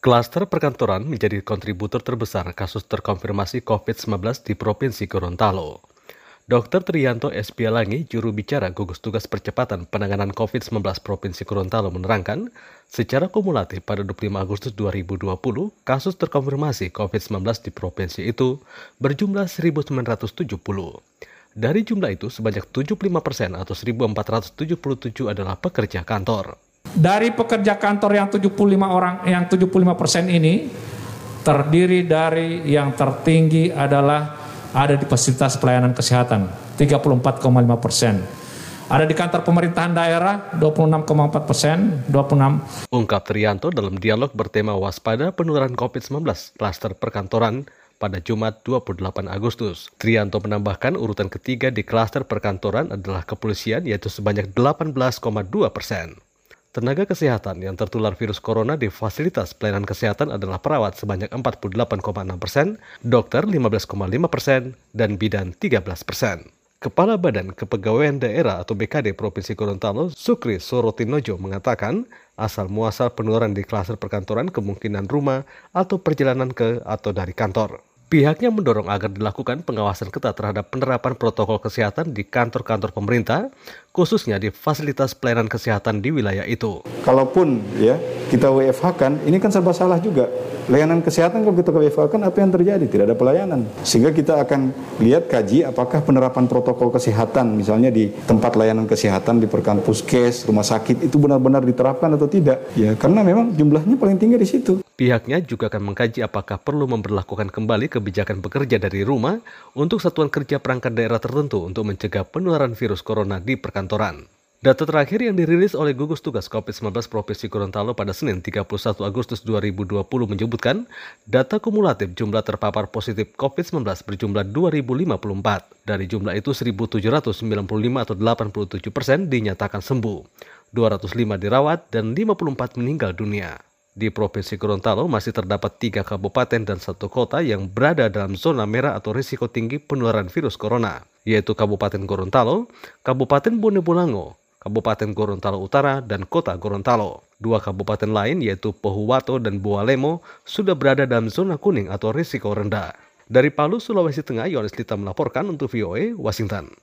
Klaster perkantoran menjadi kontributor terbesar kasus terkonfirmasi COVID-19 di Provinsi Gorontalo. Dr. Trianto S. Pialangi, juru bicara gugus tugas percepatan penanganan COVID-19 Provinsi Gorontalo menerangkan, secara kumulatif pada 25 Agustus 2020, kasus terkonfirmasi COVID-19 di provinsi itu berjumlah 1.970. Dari jumlah itu, sebanyak 75 persen atau 1.477 adalah pekerja kantor. Dari pekerja kantor yang 75 orang, yang 75 persen ini terdiri dari yang tertinggi adalah ada di fasilitas pelayanan kesehatan 34,5 persen. Ada di kantor pemerintahan daerah 26,4 persen, 26. Ungkap Trianto dalam dialog bertema waspada penularan COVID-19 klaster perkantoran pada Jumat 28 Agustus. Trianto menambahkan urutan ketiga di klaster perkantoran adalah kepolisian yaitu sebanyak 18,2 persen. Tenaga kesehatan yang tertular virus corona di fasilitas pelayanan kesehatan adalah perawat sebanyak 48,6 persen, dokter 15,5 persen, dan bidan 13 persen. Kepala Badan Kepegawaian Daerah atau BKD Provinsi Gorontalo, Sukri Sorotinojo mengatakan, asal muasal penularan di klaser perkantoran kemungkinan rumah atau perjalanan ke atau dari kantor. Pihaknya mendorong agar dilakukan pengawasan ketat terhadap penerapan protokol kesehatan di kantor-kantor pemerintah, khususnya di fasilitas pelayanan kesehatan di wilayah itu. Kalaupun ya kita WFH kan, ini kan serba salah juga. Layanan kesehatan kalau kita WFH kan apa yang terjadi? Tidak ada pelayanan. Sehingga kita akan lihat kaji apakah penerapan protokol kesehatan misalnya di tempat layanan kesehatan di perkan puskes, rumah sakit itu benar-benar diterapkan atau tidak. Ya karena memang jumlahnya paling tinggi di situ. Pihaknya juga akan mengkaji apakah perlu memperlakukan kembali kebijakan bekerja dari rumah untuk satuan kerja perangkat daerah tertentu untuk mencegah penularan virus corona di perkantoran. Data terakhir yang dirilis oleh gugus tugas COVID-19 Provinsi Gorontalo pada Senin 31 Agustus 2020 menyebutkan data kumulatif jumlah terpapar positif COVID-19 berjumlah 2.054. Dari jumlah itu 1.795 atau 87 persen dinyatakan sembuh, 205 dirawat, dan 54 meninggal dunia. Di Provinsi Gorontalo masih terdapat tiga kabupaten dan satu kota yang berada dalam zona merah atau risiko tinggi penularan virus corona, yaitu Kabupaten Gorontalo, Kabupaten Bone Bolango, Kabupaten Gorontalo Utara, dan Kota Gorontalo. Dua kabupaten lain yaitu Pohuwato dan Bualemo sudah berada dalam zona kuning atau risiko rendah. Dari Palu, Sulawesi Tengah, Yohanes Lita melaporkan untuk VOA, Washington.